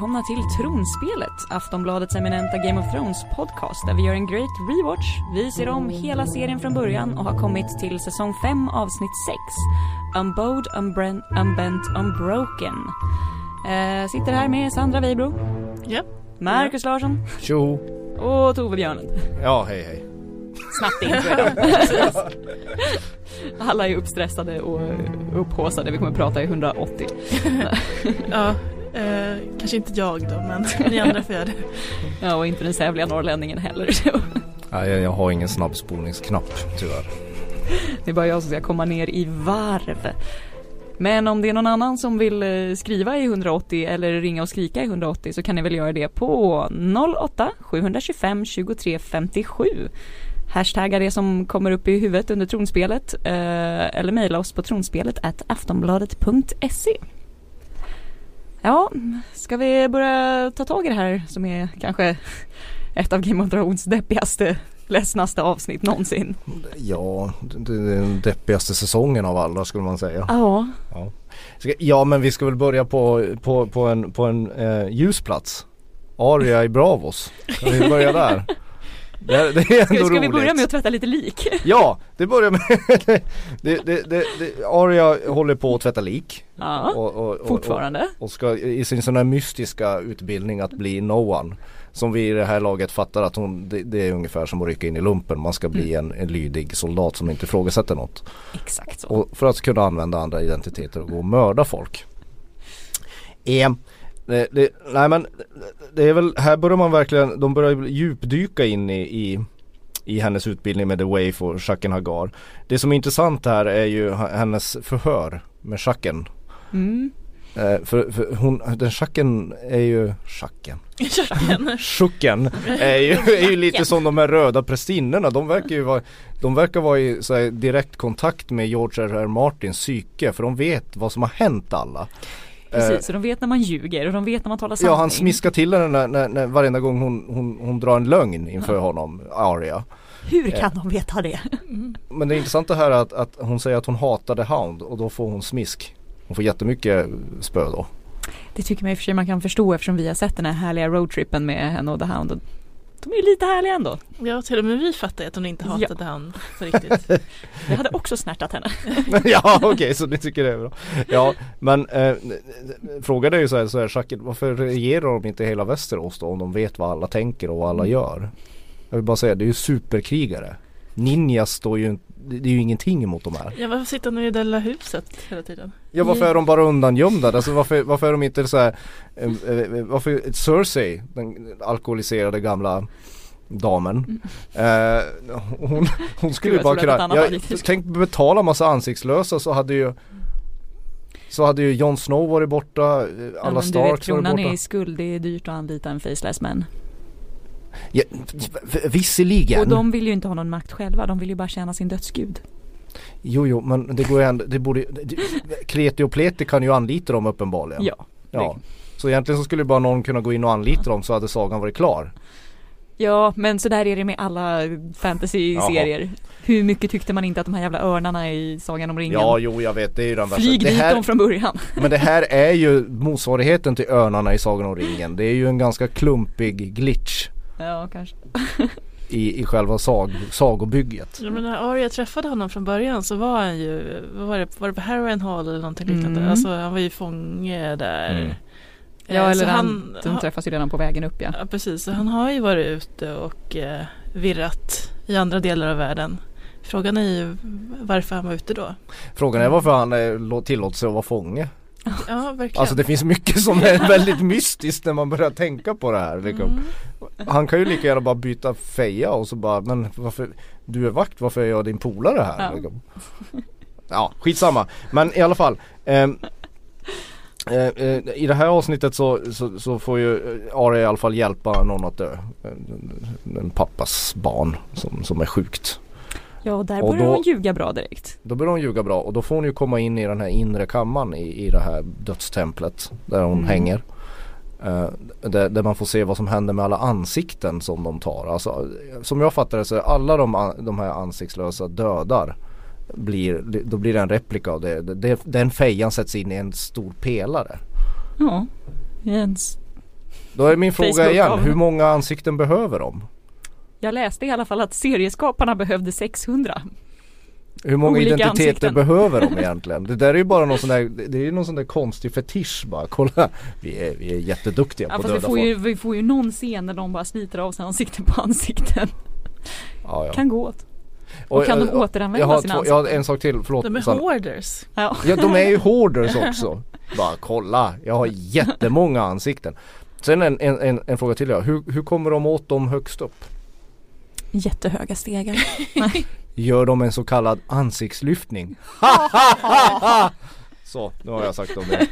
välkomna till Tronspelet, Aftonbladets eminenta Game of Thrones podcast där vi gör en great rewatch. Vi ser om hela serien från början och har kommit till säsong 5 avsnitt 6. Unbowed, Unbrent, Unbent, Unbroken. Eh, sitter här med Sandra Weibro. Ja. Marcus Larsson. Tjo! Och Tove Björnen. Ja, hej hej. Snabbt intro. Alla är uppstressade och upphåsade. Vi kommer prata i 180. ja, eh, kanske inte jag då, men ni andra får göra det. Ja, och inte den sävliga norrlänningen heller. Nej, jag, jag har ingen snabbspolningsknapp tyvärr. Det är bara jag som ska komma ner i varv. Men om det är någon annan som vill eh, skriva i 180 eller ringa och skrika i 180 så kan ni väl göra det på 08 725 23 57. Hashtagga det som kommer upp i huvudet under tronspelet eh, eller mejla oss på tronspelet aftonbladet.se. Ja, ska vi börja ta tag i det här som är kanske ett av Game of Thrones deppigaste, ledsnaste avsnitt någonsin? Ja, den deppigaste säsongen av alla skulle man säga. Ja. Ja, ja men vi ska väl börja på, på, på en, på en eh, ljusplats. Aria i Bravos. Ska vi börja där? Det, det är ändå ska, ska vi börja med att tvätta lite lik? Ja, det börjar med det, det, det, det, Aria håller på att tvätta lik. Ja, och, och, och, fortfarande. Och, och ska i sin sån här mystiska utbildning att bli no one. Som vi i det här laget fattar att hon, det, det är ungefär som att rycka in i lumpen. Man ska bli Mm. en, en lydig soldat som inte ifrågasätter något. Exakt så. Och för att kunna använda andra identiteter och gå och mörda folk. Eh, det, det, nej men det är väl, här börjar man verkligen, de börjar djupdyka in i, i, i hennes utbildning med The Waif och Shaken Hagar. Det som är intressant här är ju hennes förhör med Shaken. Mm. Eh, för, för hon, den Shaken är ju, Shaken? Shucken är ju, är ju lite som de här röda prästinnorna. De verkar ju vara, de verkar vara i så här, direkt kontakt med George R. R. Martins psyke för de vet vad som har hänt alla. Precis, så de vet när man ljuger och de vet när man talar sanning. Ja han smiskar till henne när, när, när, varenda gång hon, hon, hon drar en lögn inför Ja. honom, Aria. Hur kan de veta det? Men det intressanta här är att, att hon säger att hon hatar The Hound och då får hon smisk. Hon får jättemycket spö då. Det tycker man i och för sig man kan förstå eftersom vi har sett den här härliga roadtrippen med henne och The Hound. De är ju lite härliga ändå. Ja, till och med vi fattar att hon inte Ja. hatade han på riktigt. Det hade också snärtat henne. ja okej så ni tycker det är bra. Ja men eh, frågan är ju så här, så här Jacques, varför regerar de inte hela Västerås då om de vet vad alla tänker och vad alla gör? Jag vill bara säga det är ju superkrigare. Ninjas står ju, det det är ju ingenting emot de här. Ja, varför sitter de i det lilla huset hela tiden? Ja varför är de bara undangömda? Alltså varför, varför är de inte så här, eh, eh, varför Cersei, den alkoholiserade gamla damen. Eh, hon, hon skulle ju bara jag kunna, Anna ja, var lite- tänk betala massa ansiktslösa så hade ju Så hade ju Jon Snow varit borta, alla Ja, men du vet, Starks varit kronan är borta. i skuld, det är dyrt att anlita en faceless man. Ja, visserligen. Och de vill ju inte ha någon makt själva, de vill ju bara tjäna sin dödsgud. Jo jo men det går ju ändå, det borde det, Kreti och Pleti kan ju anlita dem uppenbarligen. Ja. ja. Så egentligen så skulle bara någon kunna gå in och anlita dem så hade sagan varit klar. Ja, men så där är det med alla fantasy-serier. Hur mycket tyckte man inte att de här jävla örnarna i Sagan om ringen? Ja jo jag vet det är ju den värsta. Flyg dit här, dem från början. Men det här är ju motsvarigheten till Örnarna i Sagan om ringen. Det är ju en ganska klumpig glitch Ja, kanske. i, i själva sag, sagobygget. Ja, men när Arya träffade honom från början så var han ju, vad var det, var det på Harrowen Hall eller någonting liknande? Mm. Alltså han var ju fånge där. Mm. Eh, Ja, så eller han, de träffas ju redan på vägen upp ja. Ja precis, så han har ju varit ute och eh, virrat i andra delar av världen. Frågan är ju varför han var ute då. Frågan är varför han eh, lå- tillåter sig att vara fånge. Ja, verkligen. Alltså det finns mycket som är väldigt mystiskt när man börjar tänka på det här. Liksom. Mm. Han kan ju lika gärna bara byta feja och så bara, men varför, du är vakt, varför är jag din polare här? Ja. Liksom. Ja, skitsamma. Men i alla fall. ehm, eh, eh, I det här avsnittet så, så, så får ju eh, Arya i alla fall hjälpa någon att dö. En, en pappas barn som, som är sjukt. Ja, och där börjar hon ljuga bra direkt. Då börjar hon ljuga bra och då får hon ju komma in i den här inre kammaren i, i det här dödstemplet där hon Mm. hänger. Eh, där, där man får se vad som händer med alla ansikten som de tar. Alltså, som jag fattar det så är alla de, de här ansiktslösa dödar blir, då blir det en replika av det. det. Den fejan sätts in i en stor pelare. Ja, i en s- Då är min fråga igen, hur många ansikten behöver de? Jag läste i alla fall att serieskaparna behövde 600. Hur många Olika identiteter ansikten. behöver de egentligen? Det där är ju bara någon sån där, det är ju någon sån där konstig fetisch bara. Kolla, vi är, vi är jätteduktiga Ja, på fast att vi döda får, folk. ju, vi får ju någon scen när de bara sliter av sig ansikten på ansikten. Ja, ja. Kan gå åt. Och kan de jag- återanvända jag har, sina två, jag har ansikten? en sak till, förlåt. De är Sanna. hoarders. Ja. Ja de är ju hoarders också. Bara kolla, jag har jättemånga ansikten. Sen en, en, en, en fråga till jag. Hur, hur kommer de åt dem högst upp? Jättehöga stegar. Gör de en så kallad ansiktslyftning? så, nu har jag sagt om det.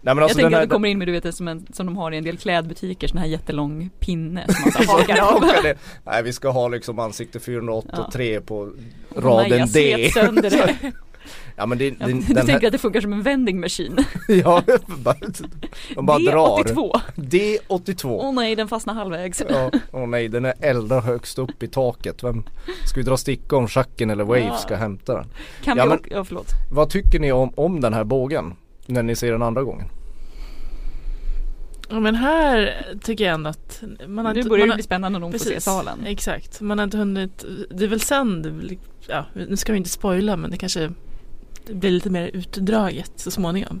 Nej men jag alltså tänker den här, att det kommer in med du vet som, en, som de har i en del klädbutiker, sån här jättelång pinne som man så här hakar Ja, av. Nej vi ska ha liksom ansikte 483 på Nej, raden jag D. slet sönder det. Ja men det, Ja, den, du den tänker här, att det funkar som en vending machine. ja, bara, de bara drar. D82. D82. Åh nej, den fastnar halvvägs. Ja, åh nej den är eldar högst upp i taket. Vem ska vi dra sticka om schacken eller Wave Ja. ska hämta den? Kan Ja, vi men- ja förlåt. Vad tycker ni om, om den här bågen? När ni ser den andra gången? Ja, men här tycker jag ändå att man har Nu inte, börjar man det bli spännande nog att få se Precis, salen. exakt. Man har inte hunnit, det är väl sen, det ja, nu ska vi inte spoila men det kanske det blir lite mer utdraget så småningom.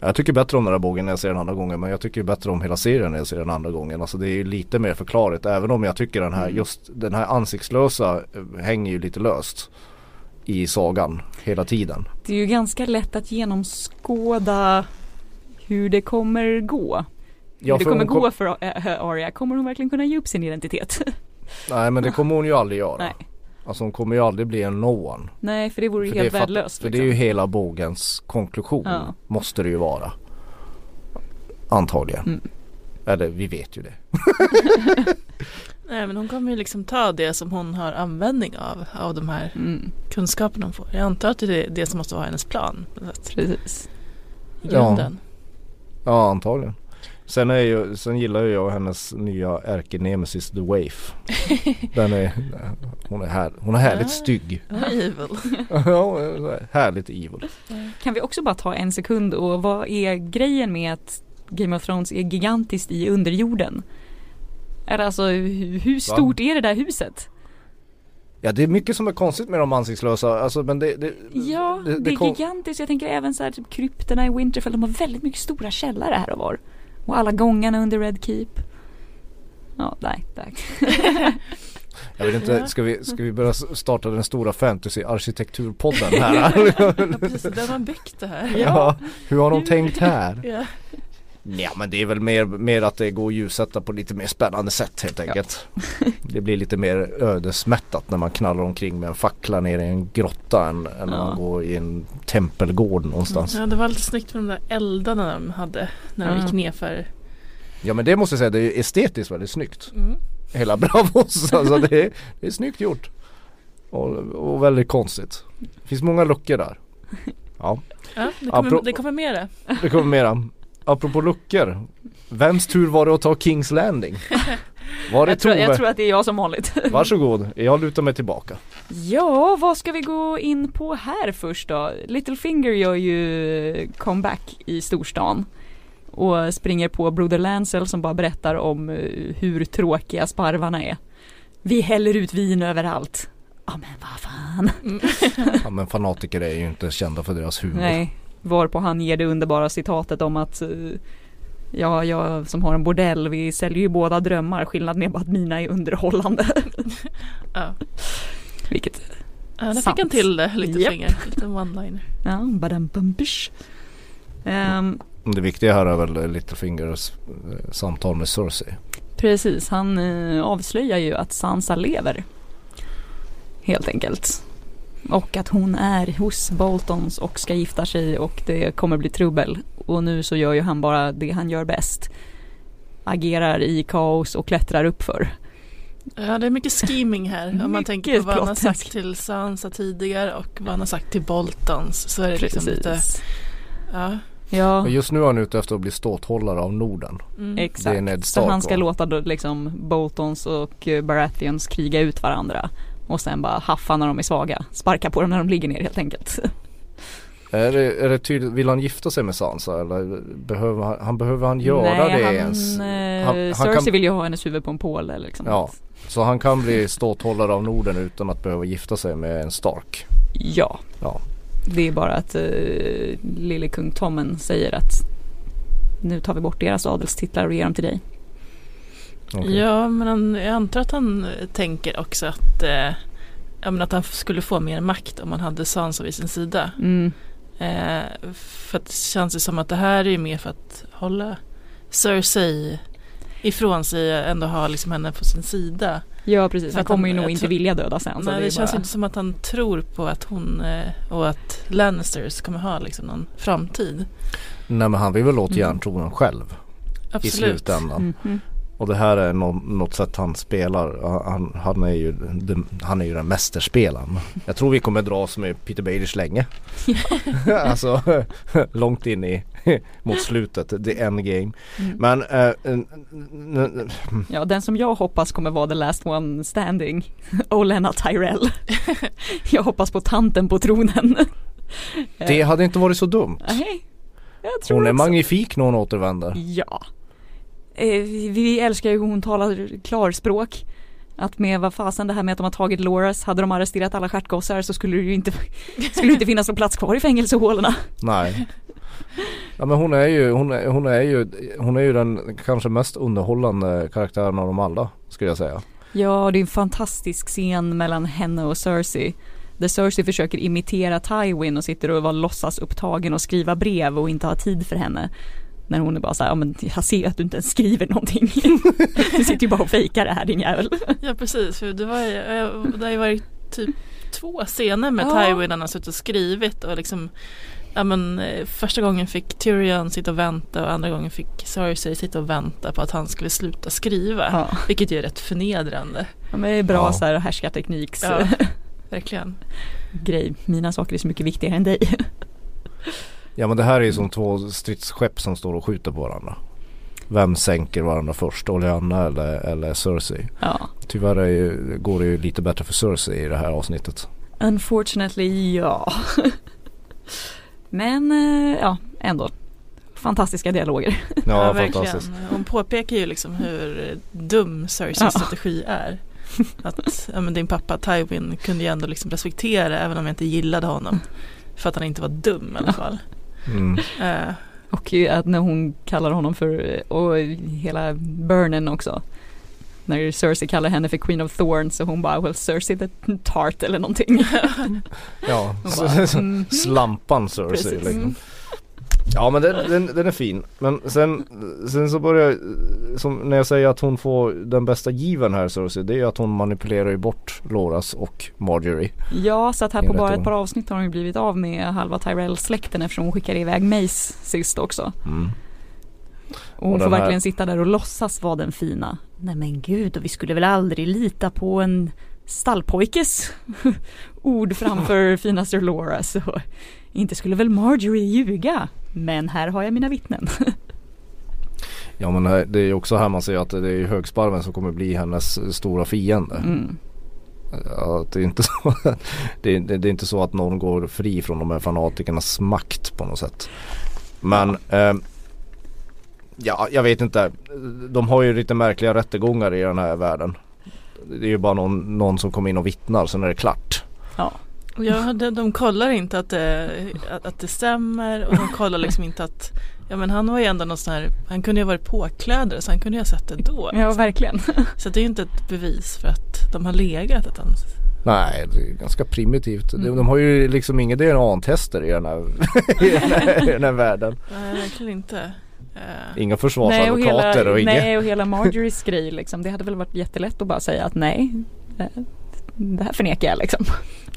Jag tycker bättre om den här bågen när jag ser den andra gången men jag tycker bättre om hela serien när jag ser den andra gången. Alltså det är ju lite mer förklarligt även om jag tycker den här Mm. just den här ansiktslösa eh, hänger ju lite löst i sagan hela tiden. Det är ju ganska lätt att genomskåda hur det kommer gå. Hur Ja, det för kommer kom- gå för äh, Arya. Kommer hon verkligen kunna ge upp sin identitet? Nej men det kommer hon ju aldrig göra. Nej. Alltså hon kommer ju aldrig bli en no one. Nej, för det vore ju För helt värdelöst. För det är ju liksom. hela bågens konklusion. Ja. Måste det ju vara. Antagligen. Mm. Eller vi vet ju det. Nej men hon kommer ju liksom ta det som hon har användning av, av de här Mm, kunskaperna hon får. Jag antar att det är det som måste vara hennes plan. precis. I Ja. grunden. Ja antagligen. Sen, är ju, sen gillar ju jag hennes nya ärkenemesis The Waif. Den är, hon är, här, hon är härligt Ja. stygg. Ja, evil. ja, härligt evil. Kan vi också bara ta en sekund och vad är grejen med att Game of Thrones är gigantiskt i underjorden? Är det alltså, hur, stort är det där huset? Ja det är mycket som är konstigt med de ansiktslösa. Alltså men det, det Ja, det, är kom- gigantiskt. Jag tänker även så här, typ krypterna i Winterfell, de har väldigt mycket stora källare här och var. Och alla gångarna under Red Keep. Ja, nej, nej. Jag vet inte, Ja. ska vi, ska vi börja starta den stora fantasy-arkitekturpodden här? Ja precis, där har man byggt det här. ja. Hur har de tänkt här? Ja. Ja men det är väl mer, mer att det går att ljussätta på lite mer spännande sätt helt enkelt. Det blir lite mer ödesmättat när man knallar omkring med en fackla ner i en grotta än, än när Ja. man går i en tempelgård någonstans. ja det var lite snyggt med de där eldarna de hade när de Ja. gick ner för Ja men det måste jag säga, det är estetiskt väldigt snyggt. mm. Hela Bravos, alltså det är, det är snyggt gjort. Och, och väldigt konstigt. Det finns många luckor där. Ja, Ja, det kommer, Apro- det kommer mera. det kommer mera. Apropå luckor. Vems tur var det att ta Kings Landing? Var det Jag tror, Tove? jag tror att det är jag som vanligt. Varsågod, jag lutar mig tillbaka. Ja, vad ska vi gå in på här först då? Littlefinger gör ju comeback i storstan och springer på Broder Lancel som bara berättar om eh, hur tråkiga sparvarna är. Vi häller ut vin överallt. Ja men vad fan. Ja men fanatiker är ju inte kända för deras humor. Nej, varpå han ger det underbara citatet om att eh, Ja, jag som har en bordell, vi säljer ju båda drömmar, skillnaden är bara att mina är underhållande. Ja. Vilket, Ja, där fick han till det lite Japp. finger, lite one-liner. ja, badam. Ehm, Det viktiga här är väl Littlefingers eh, samtal med Cersei. Precis, han eh, avslöjar ju att Sansa lever. Helt enkelt. Och att hon är hos Boltons och ska gifta sig och det kommer bli trubbel. Och nu så gör ju han bara det han gör bäst. Agerar i kaos och klättrar uppför. Ja det är mycket scheming här. Om man Mycket tänker på vad han har sagt till Sansa tidigare och vad han har sagt till Boltons. Så är det liksom lite, Precis. ja. Ja, Och just nu är han ute efter att bli ståthållare av Norden. Mm. Det är exakt. Ned Så han ska låta då liksom Boltons och Baratheons kriga ut varandra. Och sen bara haffa när de är svaga. Sparka på dem när de ligger ner helt enkelt. Är det, är det tydligt, vill han gifta sig med Sansa eller behöver han, han behöver han göra Nej, det han, ens? Eh, Han- han Cersei kan- vill ju ha hennes huvud på en påle liksom. Ja, så han kan bli ståthållare av Norden utan att behöva gifta sig med en Stark. Ja. Ja. Det är bara att uh, lille kung Tommen säger att nu tar vi bort deras adelstitlar och ger dem till dig. Okej. Ja, men han, jag antar att han tänker också att, eh, ja, men att han skulle få mer makt om han hade Sansa vid sin sida. Mm. Eh, för att det känns ju som att det här är ju mer för att hålla Cersei ifrån sig, ändå ha liksom henne på sin sida. Ja precis, han kommer ju nog inte vilja döda sen. så Nej, det det, känns bara... inte som att han tror på att hon eh, och att Lannisters kommer ha liksom någon framtid. Nej men han vill väl åt Mm. själv i Absolut. slutändan. Mhm. Och det här är nå- något sätt han spelar. Han, han, är ju, han är ju den mästerspelaren. Jag tror vi kommer dras med Peter Baelish länge. alltså långt in i mot slutet, the end game. Mm. Men eh, n- Ja, den som jag hoppas kommer vara the last one standing, Olenna Tyrell. jag hoppas på tanten på tronen. det hade inte varit så dumt. Nej, jag tror Hon är också. magnifik när hon återvänder. Ja. Eh, vi älskar ju hur hon talar klarspråk. Att med vad fasen det här med att de har tagit Loras, hade de arresterat alla stjärtgossar så skulle det ju inte, skulle det inte finnas någon plats kvar i fängelsehålorna. Nej. Ja men hon är ju, hon är, hon är ju, hon är ju den kanske mest underhållande karaktären av dem alla skulle jag säga. Ja, det är en fantastisk scen mellan henne och Cersei. Där Cersei försöker imitera Tywin och sitter och var låtsas upptagen och skriva brev och inte har tid för henne. När hon är bara så här, ja men jag ser att du inte ens skriver någonting. du sitter ju bara och fejkar det här din jävel. Ja precis, för det, var, eh, det har ju varit typ två scener med Ja. Tywin när han har suttit och skrivit och liksom Ja men eh, första gången fick Tyrion sitta och vänta och andra gången fick Cersei sitta och vänta på att han skulle sluta skriva. Ja, Vilket ju är rätt förnedrande. men det är bra Ja. så här härskartekniks Ja. Verkligen. grej. Mina saker är så mycket viktigare än dig. Ja men det här är ju som två stridsskepp som står och skjuter på varandra. Vem sänker varandra först? Olenna eller, eller Cersei? Ja. Tyvärr är ju, går det ju lite bättre för Cersei i det här avsnittet. Unfortunately, ja. Men eh, ja, ändå. Fantastiska dialoger. Ja, verkligen. fantastiskt. Hon påpekar ju liksom hur dum Cerseis Ja. strategi är. Att ja, men din pappa Tywin kunde ju ändå liksom respektera även om jag inte gillade honom. För att han inte var dum i alla fall. Mm. Eh, Och att när hon kallar honom för, och hela Burnen också. När Cersei kallar henne för Queen of Thorns och hon bara, well Cersei the tart eller någonting. Ja, bara, mm. slampan Cersei liksom. Ja men den, den, den är fin. Men sen, sen så börjar som när jag säger att hon får den bästa given här Cersei. Det är ju att hon manipulerar ju bort Loras och Marjorie. Ja, så att här på bara ett par avsnitt har hon ju blivit av med halva Tyrell-släkten eftersom hon skickade iväg Mace sist också. Mm. Och hon Och får den här- verkligen sitta där och låtsas vara den fina. Nej men gud, och vi skulle väl aldrig lita på en stallpojkes ord framför fina Sir Laura så inte skulle väl Marjorie ljuga. Men här har jag mina vittnen. Ja men det är ju också här man ser att det är högsparven som kommer bli hennes stora fiende. Mm. Ja, det, är inte så, det, är, det är inte så att någon går fri från de här fanatikernas makt på något sätt. Men eh, ja, jag vet inte. De har ju lite märkliga rättegångar i den här världen. Det är ju bara någon, någon som kommer in och vittnar sen är det klart. Ja. Och ja, de, de kollar inte att det, att, det stämmer och de kollar liksom inte att Ja men han var ju ändå någon sån här, han kunde ju ha varit påklädd så han kunde ju ha sett det då. ja, verkligen. Så det är ju inte ett bevis för att de har legat. Att han, Nej, det är ganska primitivt. De, Mm. de har ju liksom inga DNA-tester i den här, i den här, i den här världen. nej verkligen inte. Eh, Inga Nej och, försvarsadvokater hela, och inget. nej och hela Marjories grej liksom. Det hade väl varit jättelätt att bara säga att nej. Det här förnekar jag liksom.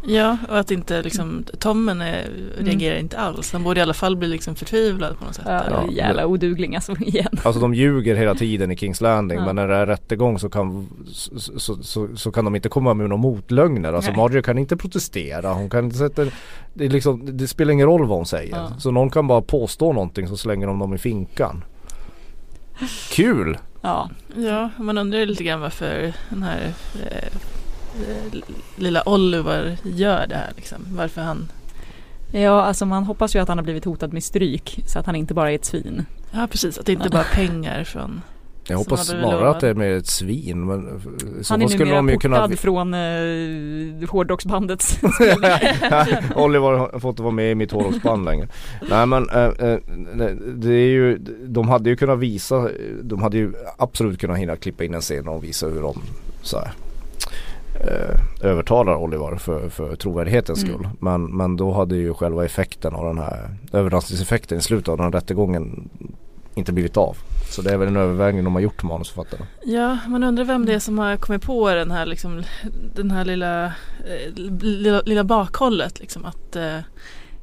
Ja, och att inte liksom, Tommen är, reagerar inte alls. Han borde i alla fall bli liksom förtvivlad på något sätt. Ja? Ja. jävla odugling alltså igen. Alltså de ljuger hela tiden i Kings Landing Ja. men när det är rättegång så kan, så, så, så, så kan de inte komma med några motlögner. Alltså Nej. Marjorie kan inte protestera. Hon kan inte sätta, det, är liksom, det spelar ingen roll vad hon säger. Ja. Så någon kan bara påstå någonting så slänger de dem i finkan. Kul! Ja, Ja, man undrar ju lite grann varför den här eh, lilla Oliver gör det här liksom. Varför han Ja, alltså man hoppas ju att han har blivit hotad med stryk så att han inte bara är ett svin. Ja precis, att det inte bara är pengar från Jag hoppas snarare lovat. att det är med ett svin men Han är skulle numera de ju portad kunna från eh, hårdrocksbandet. Oliver har fått vara med i mitt hårdrocksband längre. Nej men eh, eh, det är ju, de hade ju kunnat visa, de hade ju absolut kunnat hinna klippa in en scen och visa hur de så här, eh, övertalar Oliver för, för trovärdighetens Mm. skull. Men, men då hade ju själva effekten av den här överraskningseffekten i slutet av den här rättegången inte blivit av. Så det är väl en övervägning de har gjort manusförfattarna. Ja, man undrar vem det är som har kommit på den här, liksom, den här lilla, eh, lilla, lilla bakhållet. Liksom, att, eh,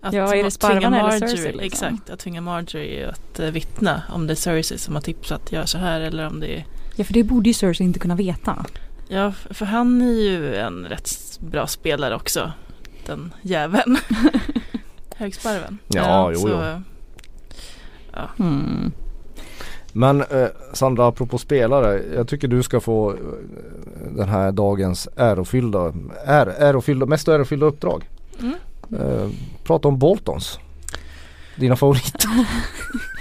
att Ja, är det tvinga Sparvan eller Cersei, liksom? Exakt, att tvinga Marjorie att eh, vittna. Om det är Cersei som har tipsat, gör så här eller om det är ja, för det borde ju Cersei inte kunna veta. Ja, för han är ju en rätt bra spelare också. Den jäveln. Högsparven. Ja, jo, så, jo. Hmm. Men eh, Sandra, apropå spelare. Jag tycker du ska få eh, den här dagens ärofyllda, är, ärofyllda mest ärofyllda uppdrag. Mm. Eh, prata om Boltons. Dina favoriter.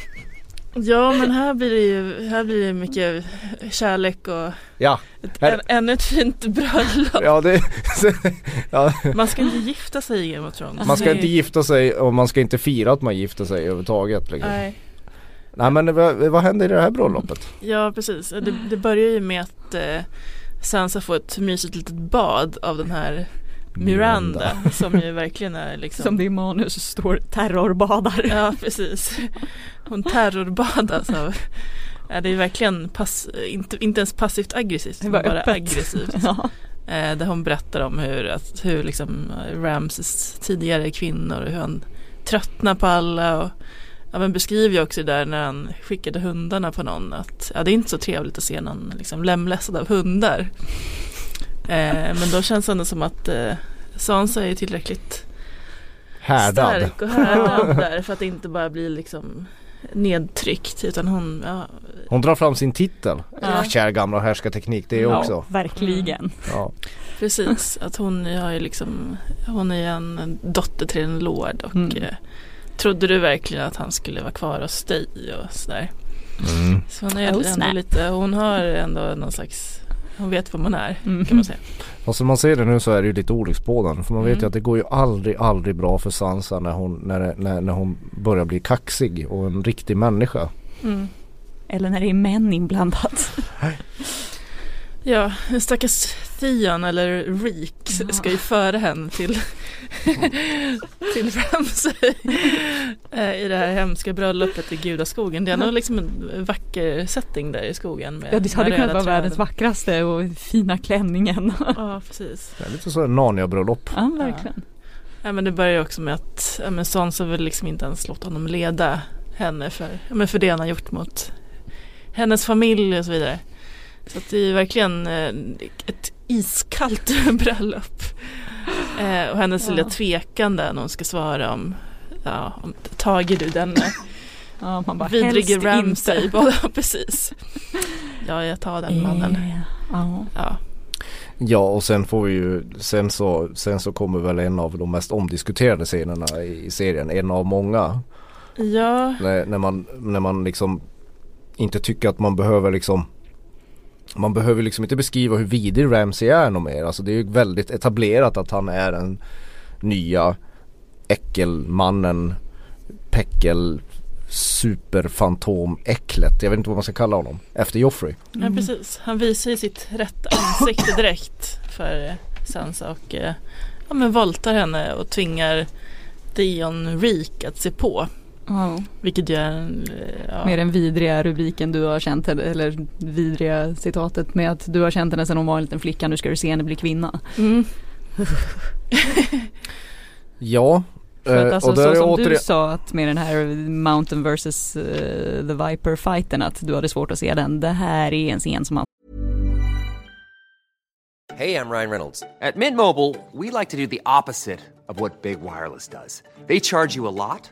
Ja, men här blir det ju här blir det mycket kärlek och Ja, ett, än, ännu ett fint bröllop. ja det, ja, Man ska inte gifta sig i Game of Thrones. man ska inte gifta sig och man ska inte fira att man gifter sig överhuvudtaget. Liksom. Nej. Nej, men vad, vad händer i det här bröllopet? ja precis. Det, det börjar ju med att eh, Sansa får ett mysigt litet bad av den här Miranda, som ju verkligen är liksom Som det i manus står terrorbadar. Ja precis. Hon terrorbadas av Ja, det är verkligen pass, inte, inte ens passivt aggressivt, Det var bara öppet. aggressivt. Ja. Eh, där hon berättar om hur, att, hur liksom Ramses tidigare kvinnor hur han tröttnar på alla och ja, men beskriver ju också det där när han skickade hundarna på någon att ja, det är inte så trevligt att se någon liksom lemlästad av hundar. Eh, men då känns det ändå som att eh, Sansa är tillräckligt Härdad. stark och härdad där för att det inte bara blir liksom nedtryckt utan hon, ja, Hon drar fram sin titel. Ja. Kär gamla härskarteknik det Ja, också. verkligen. Ja. precis att hon har ju liksom, hon är en dotter till en lord och Mm. eh, trodde du verkligen att han skulle vara kvar hos dig och sådär. Mm. Så hon är Oh, ändå snap. lite, hon har ändå någon slags, hon vet vad man är Mm. kan man säga. Och som man ser det nu så är det ju lite olycksbådande. För man vet ju Mm. att det går ju aldrig, aldrig bra för Sansa när hon, när, när, när hon börjar bli kaxig och en riktig människa. Mm. Eller när det är män inblandat. Ja, stackars Theon eller Reek Ja. ska ju föra henne till, till Ramsay eh, i det här hemska bröllopet i gudaskogen. Det är nog liksom en vacker setting där i skogen. Med Ja, det hade de kunnat vara världens vackraste och fina klänningen. Ja, precis. Det är lite så Narnia-bröllop. Ja, verkligen. Ja, men det börjar ju också med att ja, men Sansa vill liksom inte ens låta honom leda henne för, ja, men för det han har gjort mot hennes familj och så vidare. Så att det är verkligen eh, ett iskallt bröllop. Eh, och hennes Ja. lilla tvekande när hon ska svara om, ja, om tager du denna Ja, man bara vidrige Ramsay. precis. Ja, jag tar den mannen. Eh, Ja. Ja. Ja och sen får vi ju, sen så, sen så kommer väl en av de mest omdiskuterade scenerna i serien. En av många. ja, När, när, man, när man liksom inte tycker att man behöver liksom man behöver liksom inte beskriva hur vidrig Ramsey är något mer. Alltså det är ju väldigt etablerat att han är den nya äckelmannen, päckel, superfantomäcklet. Jag vet inte vad man ska kalla honom. Efter Joffrey. Ja Mm. precis, han visar ju sitt rätta ansikte direkt för eh, Sansa och eh, ja, men voltar henne och tvingar Theon Reek att se på. Ja. Vilket ju är en, eh, ja, Med den vidriga rubriken du har känt henne, eller vidriga citatet med att du har känt henne sedan hon var en liten flicka, nu ska du se henne bli kvinna. mm, Ja. För att eh, alltså och där så är som återigen- du sa att med den här Mountain vs eh, The Viper fighten att du hade svårt att se den. Det här är en scen som man Hey, I'm Ryan Reynolds. At Mint Mobile, we like to do the opposite of what Big Wireless does. They charge you a lot,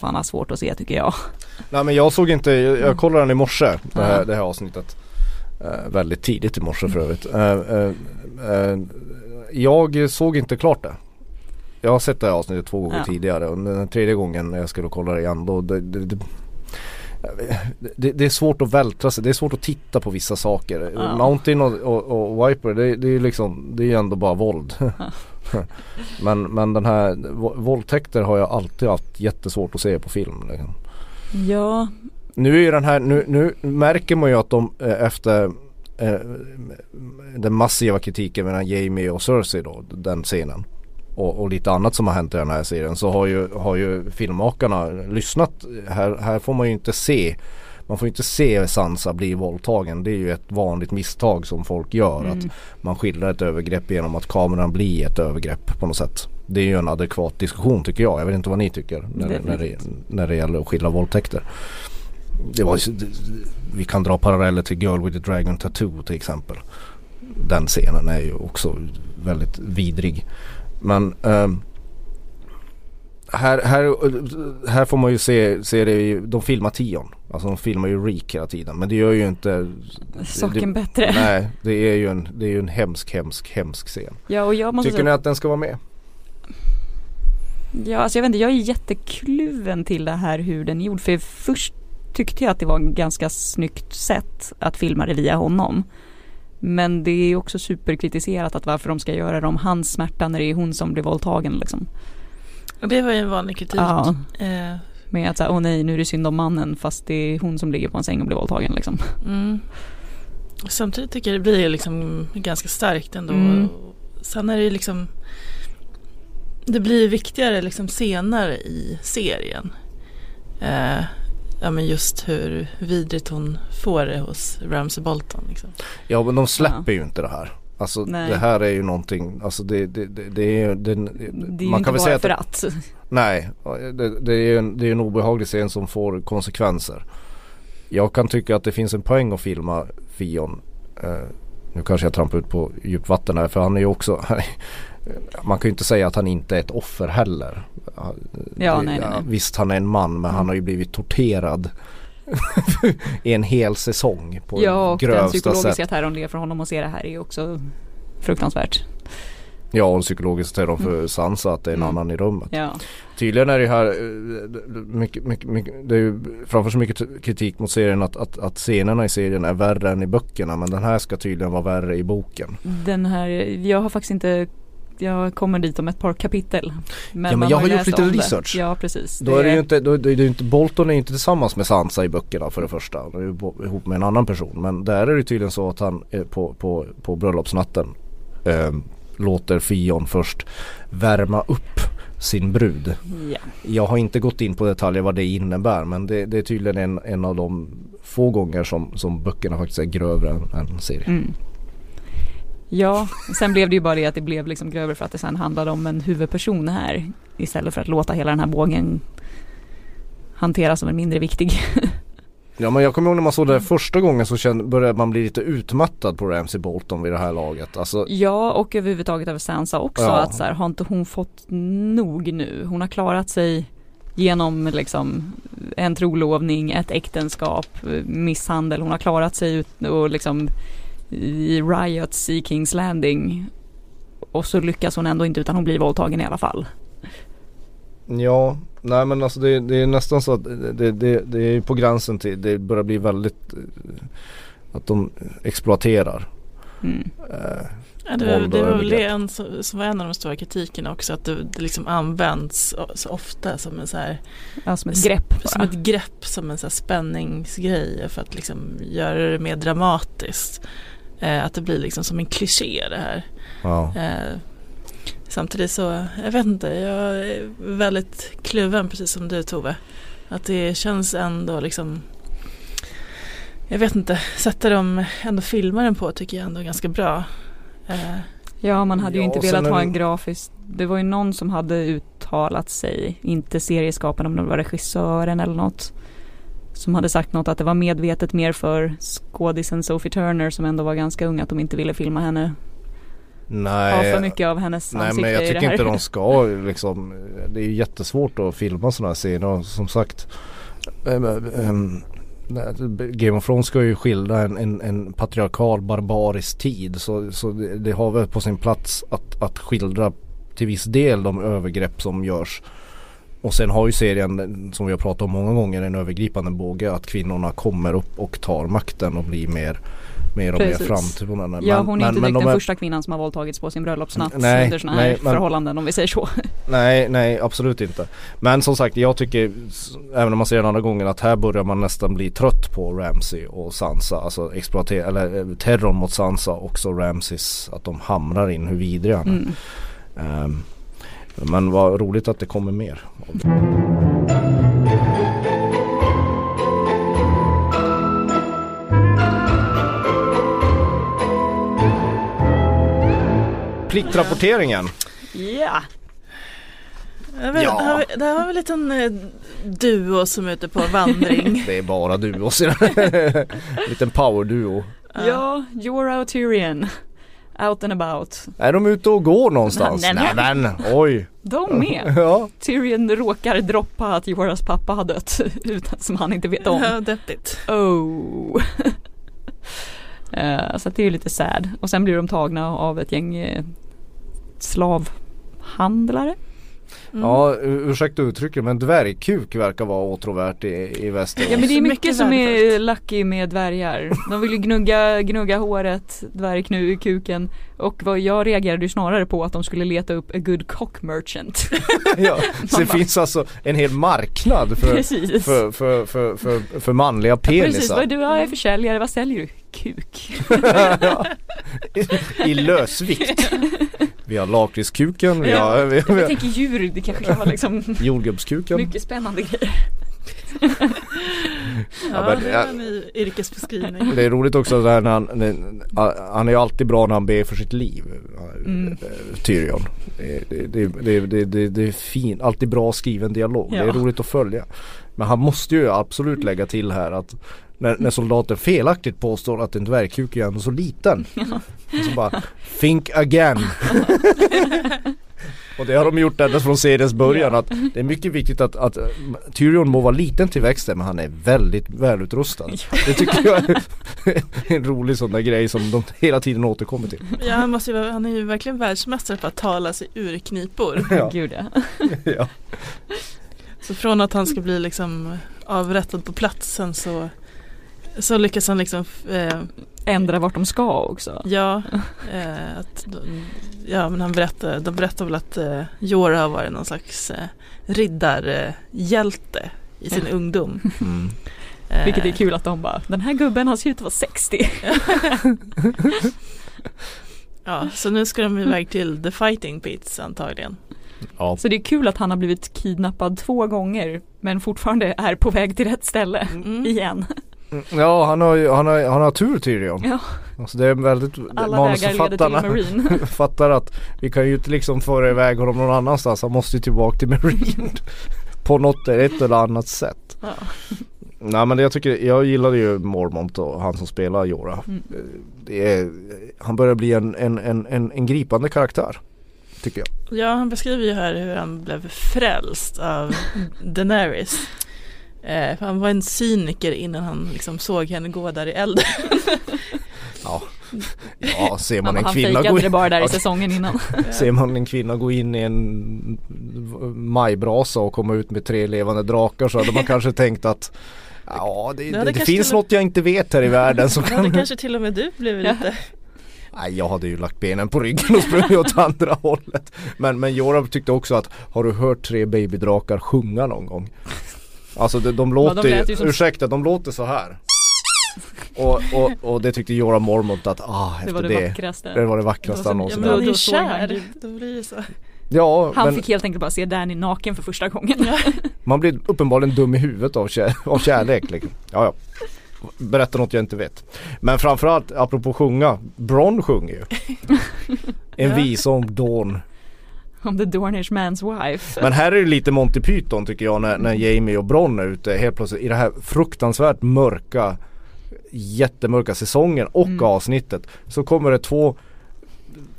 Fan har svårt att se tycker jag. Nej men jag såg inte, jag, jag kollade den i morse det här, det här avsnittet. Eh, väldigt tidigt i morse för övrigt. Eh, eh, eh, jag såg inte klart det. Jag har sett det här avsnittet två gånger Ja. tidigare och den tredje gången när jag skulle kolla det igen då det, det, det, det, är svårt att vältra sig, det är svårt att titta på vissa saker. Ja. Mountain och, och, och Viper det, är ju liksom, det är ju ändå bara våld. men, men den här vå- våldtäkter har jag alltid haft jättesvårt att se på film. Liksom. Ja, Nu är den här, nu, nu märker man ju att de eh, efter eh, den massiva kritiken mellan Jamie och Cersei då, den scenen. Och, och lite annat som har hänt i den här serien så har ju, har ju filmmakarna lyssnat. Här, här får man ju inte se man får inte se Sansa bli våldtagen. Det är ju ett vanligt misstag som folk gör. Mm. Att man skildrar ett övergrepp genom att kameran blir ett övergrepp på något sätt. Det är ju en adekvat diskussion tycker jag. Jag vet inte vad ni tycker när, det- när, det, när det gäller att skildra våldtäkter. Det var, vi kan dra paralleller till Girl with the Dragon Tattoo till exempel. Den scenen är ju också väldigt vidrig. Men ehm, här, här, här får man ju se, se det i, de filmar tion. Alltså de filmar ju Reek hela tiden. Men det gör ju inte saken det, bättre. Nej, det är ju en, det är ju en hemsk, hemsk, hemsk scen. Ja, och jag måste Tycker ni att den ska vara med? ja, alltså jag vet inte, jag är jättekluven till det här hur den är gjord. För först tyckte jag att det var en ganska snyggt sätt att filma det via honom. Men det är också superkritiserat att varför de ska göra det om hans smärta när det är hon som blir våldtagen liksom. Och det var ju en vanlig kritik. Ja. Eh, Med att säga, åh nej nu är det synd om mannen fast det är hon som ligger på en säng och blir våldtagen liksom. mm. Samtidigt tycker jag det blir liksom ganska starkt ändå. Mm. Sen är det ju liksom Det blir viktigare liksom senare i serien. Eh, ja men just hur vidrigt hon får det hos Ramsey Bolton. Liksom. Ja men de släpper ju inte det här. Alltså Nej. det här är ju någonting, alltså det, det, det, det är den, Det är ju inte bara för att. Nej, det, det är ju en, det är en obehaglig scen som får konsekvenser. Jag kan tycka att det finns en poäng att filma Fion. Eh, nu kanske jag trampar ut på djupt vatten här för han är ju också Man kan ju inte säga att han inte är ett offer heller. Ja, Det- nej, nej, nej. Visst han är en man men han har ju blivit torterad en hel säsong på Ja och den psykologiska sätt. terrorn det är för honom att se det här är ju också fruktansvärt. Ja och psykologiskt terror för Sansa att det är en Mm. annan i rummet. Ja. Tydligen är det här eh, mycket, mycket, mycket, det är ju framför så mycket kritik mot serien att, att, att scenerna i serien är värre än i böckerna men den här ska tydligen vara värre i boken. Den här, jag har faktiskt inte jag kommer dit om ett par kapitel. Men Ja, men jag har gjort lite om det. research. Ja precis. Då är det ju inte, då, då är det inte, Bolton är ju inte tillsammans med Sansa i böckerna för det första. Han är ju ihop med en annan person. Men där är det tydligen så att han på, på, på bröllopsnatten eh, låter Fion först värma upp sin brud. Ja. Jag har inte gått in på detaljer vad det innebär men det, det är tydligen en, en av de få gånger som, som böckerna faktiskt är grövre än, än serien. Mm. Ja, sen blev det ju bara det att det blev liksom grövre för att det sen handlade om en huvudperson här. Istället för att låta hela den här bågen hanteras som en mindre viktig. Ja men jag kommer ihåg när man såg det här första gången så kände, började man bli lite utmattad på Ramsey Bolton vid det här laget. Alltså, Ja och överhuvudtaget över Sansa också Ja. att så här, har inte hon fått nog nu? Hon har klarat sig genom liksom en trolovning, ett äktenskap, misshandel. Hon har klarat sig ut och liksom i riots i Kings Landing. Och så lyckas hon ändå inte utan hon blir våldtagen i alla fall. Ja, nej men alltså det, det är nästan så att det, det, det är på gränsen till, det börjar bli väldigt eh, att de exploaterar. Mm. Eh, Ja, det, det var väl det en, som som var en av de stora kritikerna också att det, det liksom används så ofta som en så här Ja, som ett grepp som bara. ett grepp som en så här spänningsgrej för att liksom göra det mer dramatiskt. Eh, att det blir liksom som en kliché det här. ja. Eh, samtidigt så, jag vet inte, jag är väldigt kluven precis som du Tove. Att det känns ändå liksom jag vet inte, sätta dem ändå filma den på tycker jag ändå ganska bra. Eh, Ja man hade ju Ja, inte velat ha en grafisk Det var ju någon som hade uttalat sig. Inte serieskaparen om det var regissören eller något. Som hade sagt något att det var medvetet mer för skådisen Sophie Turner som ändå var ganska ung att de inte ville filma henne. Nej, Ha för mycket av hennes nej ansikte men jag tycker inte de ska liksom Det är ju jättesvårt att filma sådana här scener som sagt ehm, ehm, Game of Thrones ska ju skildra en, en, en patriarkal barbarisk tid så, så det, det har väl på sin plats att, att skildra till viss del de övergrepp som görs. Och sen har ju serien som vi har pratat om många gånger en övergripande båge att kvinnorna kommer upp och tar makten och blir mer mer och Precis. mer framtonande. Ja hon är inte direkt de den är- första kvinnan som har våldtagits på sin bröllopsnatt Nej, under sådana nej, här men- förhållanden om vi säger så. Nej, nej absolut inte. Men som sagt jag tycker även om man ser den andra gången att här börjar man nästan bli trött på Ramsey och Sansa. Alltså exploatera, eller eh, terrorn mot Sansa och också Ramseys att de hamrar in hur vidriga han är. Mm. Ehm, men vad roligt att det kommer mer. Pliktrapporteringen. Ja, Jag vet, Ja. har vi, där har vi en liten eh, duo som är ute på vandring. Det är bara du och en liten powerduo. ja, Jorah och Tyrion. Out and about. Är de ute och går någonstans? Nej, Nej nej. men oj! De med. Ja, Tyrion råkar droppa att Jorahs pappa har dött utan som han inte vet om. Ja, deppigt. Oh. Eh, så det är ju lite sad. Och sen blir de tagna av ett gäng eh, slavhandlare. Mm. ja ursäkta uttrycket men dvärgkuk verkar vara åtråvärt i, i Västerås. Ja men det är mycket mycket som är värdefullt. lucky med dvärgar. De vill ju gnugga, gnugga håret, dvärgkuken. Och vad jag reagerade ju snarare på att de skulle leta upp a good cock merchant. ja, så det finns alltså en hel marknad för, Precis. för, för, för, för, för manliga Precis, vad penisar. du är försäljare, vad säljer du? Kuk. Ja. I, I lösvikt. Vi har lakritskuken, vi Ja. har, vi, vi Jag tänker djur, det kanske kan vara liksom jordgubbskuken. mycket spännande grejer. Ja, men- det var en ny yrkesbeskrivning. Det är roligt också där när han, när- han är ju alltid bra när han ber för sitt liv. Mm. eh, Tyrion. Det, det, det, det, det, det, det är fin, alltid bra skriven dialog. Det är Ja. roligt att följa. Men han måste ju absolut lägga till här att när, när soldaten felaktigt påstår att en dvärgkuk är ändå så liten. Och så bara think again. Och det har de gjort ända från seriens början att det är mycket viktigt att, att Tyrion må vara liten till växten men han är väldigt välutrustad. Det tycker jag är en rolig sån där grej som de hela tiden återkommer till. Ja, han, måste ju, han är ju verkligen världsmästare på att tala sig ur knipor. Ja. Gud ja. Ja. Så från att han ska bli liksom avrättad på platsen så, så lyckas han liksom eh, Ändra vart de ska också. Ja, eh, att, de- ja men han berättar, de berättar väl att eh, Jorah har varit någon slags eh, riddarhjälte i sin ungdom. Mm. Eh, Vilket är kul att de bara, den här gubben han ser ut att vara 60. Ja, så nu ska de iväg till The Fighting Pits antagligen. Ja. Så det är kul att han har blivit kidnappad två gånger men fortfarande är på väg till rätt ställe Mm. igen. Ja han har ju, han har, han har tur Tyrion. Ja. Alltså det är väldigt, Alla till manusförfattarna fattar att vi kan ju inte liksom föra iväg honom någon annanstans. Han måste ju tillbaka till Marine. På något, ett eller annat sätt. Ja. Nej men jag tycker, jag gillade ju Mormont och han som spelar Jorah. Mm. Är, han börjar bli en, en, en, en, en gripande karaktär. Tycker jag. Ja, han beskriver ju här hur han blev frälst av Daenerys. Eh, för han var en cyniker innan han liksom såg henne gå där i elden. Ja, ja ser man Han, en han kvinna gå fejkade det in, bara där i säsongen innan. ser man en kvinna gå in i en majbrasa och komma ut med tre levande drakar så hade man kanske tänkt att Ja det, Det det, finns något jag inte vet här i världen som hade kan kanske till och med du blivit Ja. lite Nej jag hade ju lagt benen på ryggen och sprungit åt andra hållet. Men, men Jorah tyckte också att har du hört tre babydrakar sjunga någon gång? Alltså de, de låter de ju, som- ursäkta de låter så här. Och, och, och det tyckte Jorah Mormont att ah Det efter var det, det det, vackraste. var det vackraste han Det var Ja någonsin men han är kär. Då blir det så. Ja Han men fick helt enkelt bara se Danny naken för första gången. man blir uppenbarligen dum i huvudet av, kär, av kärlek liksom. Ja ja. Berätta något jag inte vet. Men framförallt apropå sjunga, Bron sjunger ju. En Ja. visa om Dawn. Om the Dornish man's wife. Men här är det lite Monty Python tycker jag när, när Jamie och Bronn är ute helt plötsligt i det här fruktansvärt mörka Jättemörka säsongen och Mm. avsnittet så kommer det två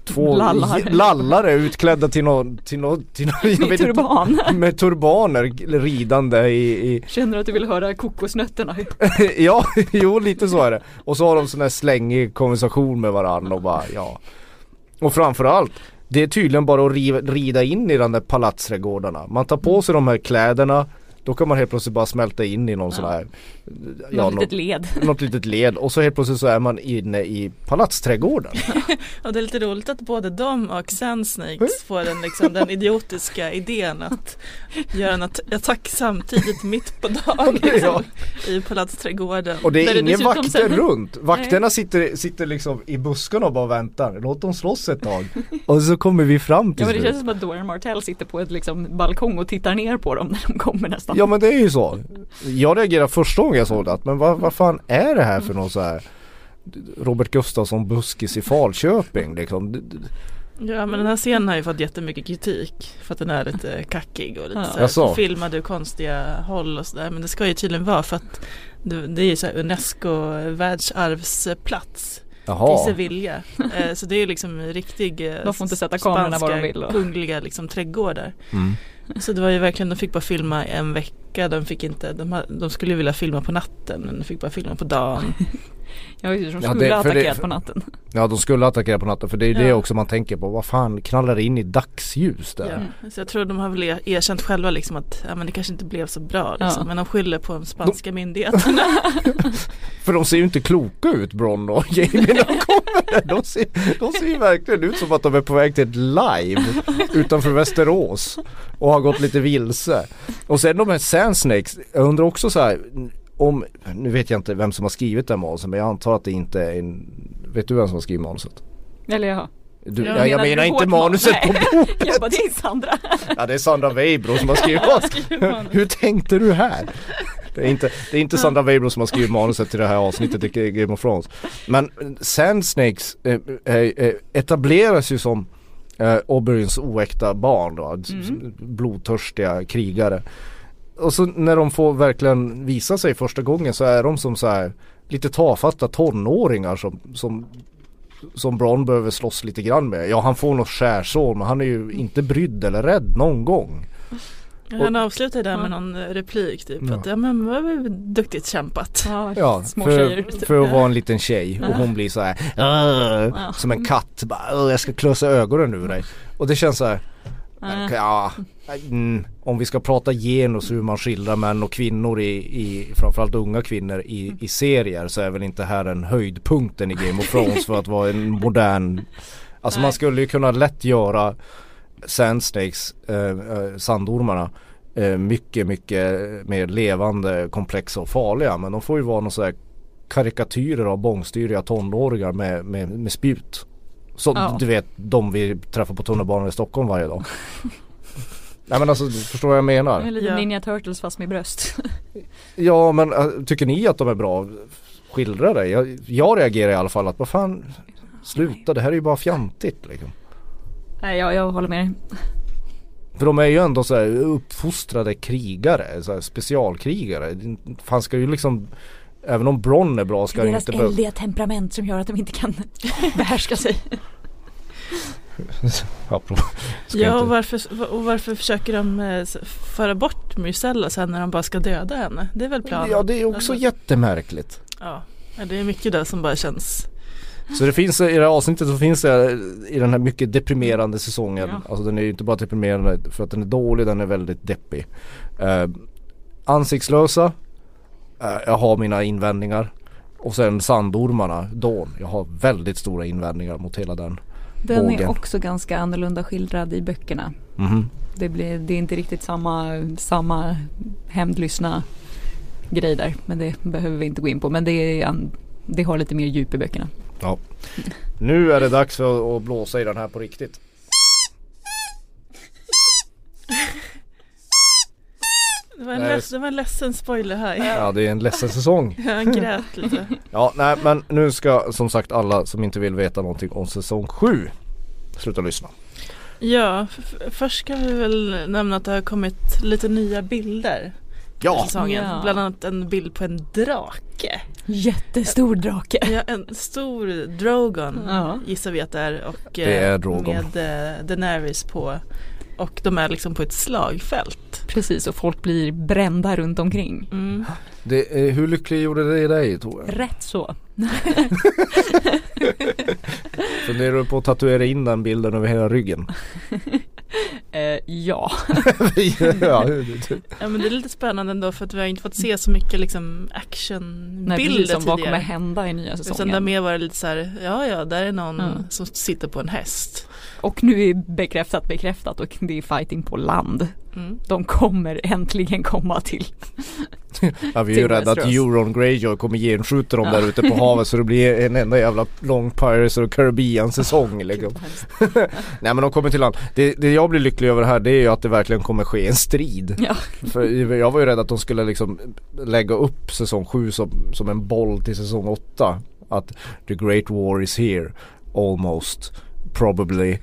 Två Lallare. lallare utklädda till någon, till någon, till någon Med vet inte, turban. med turbaner ridande i, i Känner att du vill höra kokosnötterna? Ja, jo lite så är det. Och så har de sån här slängig konversation med varandra och bara ja. Och framförallt det är tydligen bara att riva, rida in i de där palatsträdgårdarna. Man tar på sig de här kläderna då kan man helt plötsligt bara smälta in i någon Ja. sån här Ja, Något litet led. något litet led och så helt plötsligt så är man inne i palatsträdgården. Och det är lite roligt att både de och Sand Snakes Mm. får den, liksom, den idiotiska idén att göra en att- attack samtidigt mitt på dagen liksom, Ja. i Palatsträdgården. Och det är ingen dessutom vakter sen- runt. Vakterna sitter, sitter liksom i buskarna och bara väntar. Låt dem slåss ett tag. Och så kommer vi fram till Ja men det slut. känns som att Doran Martell sitter på ett liksom balkong och tittar ner på dem när de kommer nästan. Ja men det är ju så. Jag reagerade första gången jag såg det att men vad, vad fan är det här för någon så här Robert Gustafsson buskis i Falköping liksom. Ja men den här scenen har ju fått jättemycket kritik för att den är lite kackig och lite Ja. så här, filmad ur konstiga håll och sådär. Men det ska ju tydligen vara för att det, är ju så här Unesco världsarvsplats i Jaha. Sevilla. Eh, så det är ju liksom riktig eh, De får inte sätta kamerorna var de spanska vill och- kungliga liksom trädgårdar. Mm. Så det var ju verkligen, de fick bara filma en vecka. De fick inte, de, de skulle ju vilja filma på natten men de fick bara filma på dagen. Ja just det, de Ja, skulle det- för det- attackerat för- på natten. Ja de skulle attackera på natten för det är det Ja. också man tänker på. Vad fan knallar det in i dagsljus där? Ja. Så jag tror de har väl er- erkänt själva liksom att ja, men det kanske inte blev så bra. Liksom. Ja. Men de skyller på de spanska myndigheterna. För de ser ju inte kloka ut Bron och Jamie när de kommer där. De ser, de ser ju verkligen ut som att de är på väg till ett live utanför Västerås. Och har gått lite vilse. Och sen de här Sand Snakes, jag undrar också så här om, nu vet jag inte vem som har skrivit det här manuset men jag antar att det inte är en, vet du vem som har skrivit manuset? Eller jaha. Du, Ja, ja, jag menar menar inte manuset manus? på boken. Jag bara det är Sandra. Ja det är Sandra Weibro som har skrivit manuset. Hur tänkte du här? Det är inte, det är inte Sandra Weibro som har skrivit manuset till det här avsnittet i Game of Thrones. Men Sand Snakes eh, eh, eh, etableras ju som eh, Oberins oäkta barn då, Mm. blodtörstiga krigare. Och så när de får verkligen visa sig första gången så är de som så här lite tafatta tonåringar som, som som Bron behöver slåss lite grann med. Ja han får något skärsår men han är ju inte brydd eller rädd någon gång. Han avslutar där med någon eh, replik typ Ja. att ja men vad var duktigt kämpat. Ja, Ja, små för, tjejer. för att vara en liten tjej och hon blir så här som en katt. Bara, "Åh, jag ska klösa ögonen ur dig. Och det känns så här Ja. Ja, mm, om vi ska prata genus hur man skildrar män och kvinnor i, i framförallt unga kvinnor i, i serier så är väl inte här en höjdpunkten i Game of Thrones för att vara en modern Alltså man skulle ju kunna lätt göra Sandsnakes, eh, eh, sandormarna eh, mycket mycket mer levande, komplexa och farliga men de får ju vara någon så här karikatyrer av bångstyriga tonåringar med, med, med spjut. Så Ja. du vet de vi träffar på tunnelbanan i Stockholm varje dag. Nej men alltså förstår vad jag menar? Eller lite Ja. Ninja Turtles fast med bröst. Ja men äh, tycker ni att de är bra? Skildra det. Jag, jag reagerar i alla fall att vad fan Sluta det här är ju bara fjantigt liksom. Nej jag, jag håller med dig. För de är ju ändå så här uppfostrade krigare, så här specialkrigare. Fan ska ju liksom Även om Bron är bra ska det Deras inte behöva eldiga temperament som gör att de inte kan behärska sig. ja, och varför, och varför försöker de eh, föra bort Myrcella sen när de bara ska döda henne? Det är väl planen? ja det är också Alltså, jättemärkligt. ja. Ja, det är mycket där som bara känns Så det finns i det här avsnittet så finns det i den här mycket deprimerande säsongen Ja. Alltså den är ju inte bara deprimerande för att den är dålig, den är väldigt deppig uh, Ansiktslösa eh, Jag har mina invändningar Och sen sandormarna, Dawn Jag har väldigt stora invändningar mot hela den Den Vågen. är också ganska annorlunda skildrad i böckerna. Mhm. Det, blir, det är inte riktigt samma, samma hämndlystna grej där. Men det behöver vi inte gå in på. Men det, är, det har lite mer djup i böckerna. Ja Nu är det dags för att blåsa i den här på riktigt Det var en, Nej. leds, det var en ledsen spoiler här. Ja det är en ledsen säsong Jag grät lite. Ja nej men nu ska som sagt alla som inte vill veta någonting om säsong 7 sluta lyssna Ja, först ska vi väl nämna att det har kommit lite nya bilder i Ja, säsongen. Ja. Bland annat en bild på en drake. Jättestor drake. Ja, en stor Drogon Ja. gissar vi att det är. Och, Det är eh, Drogon. Med eh, Daenerys på. Och de är liksom på ett slagfält. Precis, och folk blir brända runt omkring. Mm. det, eh, hur lycklig gjorde det dig Tove? Rätt så. Funderar du på att tatuera in den bilden över hela ryggen? Eh, ja. ja, men det är lite spännande ändå för att vi har inte fått se så mycket liksom actionbilder precis som vad kommer tidigare. hända i nya Utan det har säsongen. mer varit lite så här, ja ja där är någon Ja. som sitter på en häst. Och nu är bekräftat bekräftat och det är fighting på land. Mm. De kommer äntligen komma till. ja, vi är ju rädda att. Euron Greyjoy kommer genskjuta dem Ja. där ute på havet så det blir en enda jävla lång Pirates of Caribbean säsong liksom. Nej men de kommer till land. Det, det jag blir lycklig över här det är ju att det verkligen kommer ske en strid. Ja. För jag var ju rädd att de skulle liksom lägga upp säsong 7 som, som en boll till säsong 8. Att the great war is here. Almost. Probably.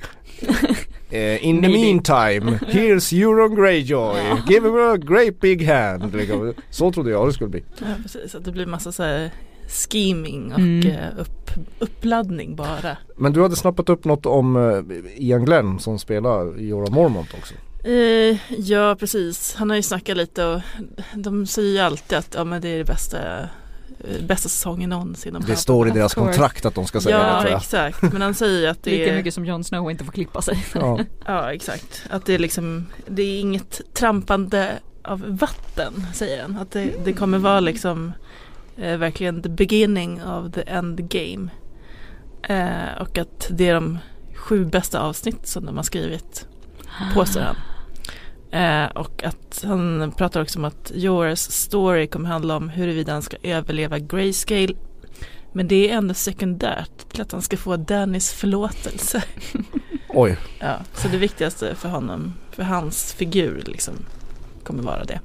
Eh, in the meantime, here's Euron Greyjoy. Give him a great big hand. Liksom. Så trodde jag det skulle bli. Ja precis, att det blir massa så här scheming och Mm. eh, upp, uppladdning bara. Men du hade snappat upp något om eh, Ian Glenn som spelar Jorah Mormont också. Eh, ja precis, han har ju snackat lite och de säger ju alltid att ja, men det är det bästa, bästa säsongen någonsin. Bla, Det står i deras kontrakt att de ska säga det Ja tror jag. exakt, men han säger att det Lika är mycket som Jon Snow inte får klippa sig. Ja. Ja exakt, att det är liksom Det är inget trampande av vatten säger han. Att det, det kommer vara liksom eh, Verkligen the beginning of the end game eh, Och att det är de sju bästa avsnitt som de har skrivit Påstår han eh, Och att han pratar också om att Yours story kommer handla om huruvida han ska överleva Grayscale Men det är ändå sekundärt till att han ska få Dannys förlåtelse Oj. Ja, så det viktigaste för honom, för hans figur liksom kommer vara det.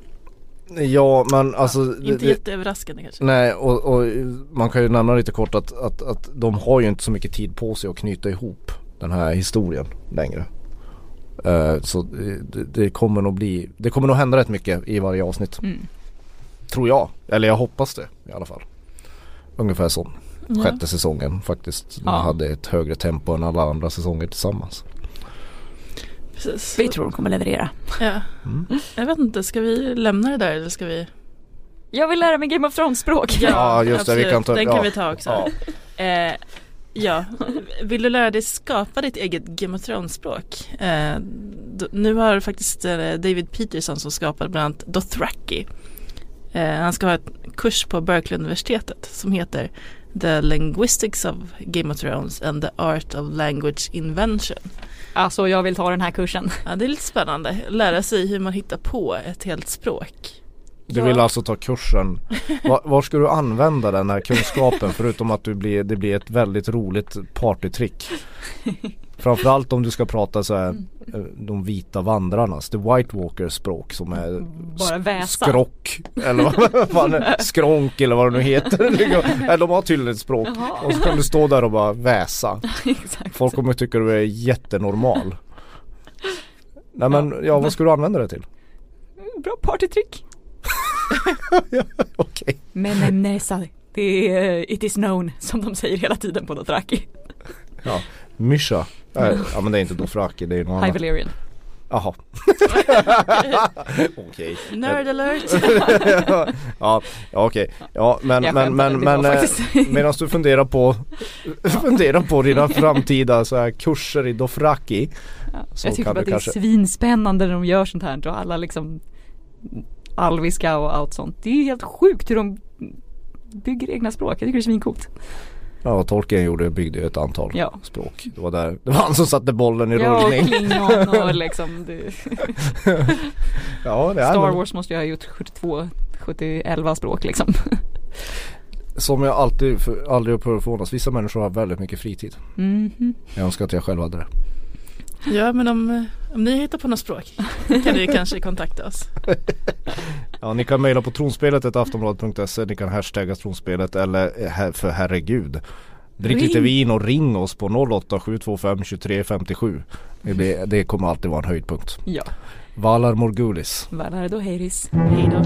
Ja men alltså det- Inte det- jätteöverraskande kanske. Nej och, och man kan ju nämna lite kort att, att, att de har ju inte så mycket tid på sig att knyta ihop den här historien längre. Eh, så det, kommer nog bli, det kommer nog hända rätt mycket i varje avsnitt. Mm. Tror jag. Eller jag hoppas det i alla fall. Ungefär som Ja. sjätte säsongen faktiskt. Man Ja. hade ett högre tempo än alla andra säsonger tillsammans. Precis. Vi tror de kommer leverera. Ja. Mm. Jag vet inte, ska vi lämna det där eller ska vi? Jag vill lära mig Game of Thrones-språk. Ja, just det, vi kan ta- Den kan vi ta också. Ja. Eh, ja, vill du lära dig skapa ditt eget Game of Thrones-språk? Eh, nu har faktiskt eh, David Peterson som skapade bland annat Dothraki. Eh, han ska ha ett kurs på Berkeley-universitetet som heter The Linguistics of Game of Thrones and the Art of Language Invention. Alltså jag vill ta den här kursen. Ja, det är lite spännande, lära sig hur man hittar på ett helt språk. Du Ja. vill alltså ta kursen. Var, var ska du använda den här kunskapen förutom att du blir, det blir ett väldigt roligt partytrick? Framförallt om du ska prata så här, eh, de vita vandrarnas, the white walkers språk som är Bara väsa. skrock eller vad fan skronk eller vad det nu heter. De har tydligen ett språk Jaha. och så kan du stå där och bara väsa. Folk kommer tycka du är jättenormal. Nej men ja vad ska du använda det till? Bra partytrick. Okej. Men en näsa. Det är it is known som de säger hela tiden på Dothraki. Ja. Mysha. Nej, ja men det är inte Dothraki det är någon High annan. Valyrian. Jaha. Okej. Nerd alert! ja, ja okej. Ja men Jag men men, men eh, medan du funderar på funderar på dina framtida så här kurser i Dothraki Ja. Jag tycker bara det är kanske- svinspännande när de gör sånt här och alla liksom alviska och allt sånt. Det är helt sjukt hur de bygger egna språk. Jag tycker det är svincoolt. Ja Tolkien gjorde, byggde ju ett antal Ja. språk. Det var där, det var han som satte bollen i Ja rullning. klingon och liksom det. Ja det är Star Wars måste ju ha gjort 72, 71 språk liksom. Som jag alltid, för, aldrig upphör att förvånas. Vissa människor har väldigt mycket fritid. Mhm. Jag önskar att jag själv hade det. Ja men om, om ni hittar på något språk kan ni kanske kontakta oss. Ja ni kan mejla på tronspelet aftonbladet.se Ni kan hashtagga tronspelet eller eh, her- för herregud Drick Ring. lite vin och ring oss på 08 725 23 57. Det, det kommer alltid vara en höjdpunkt. Ja, Valar Morgulis. Valardo Heiris. Hej då.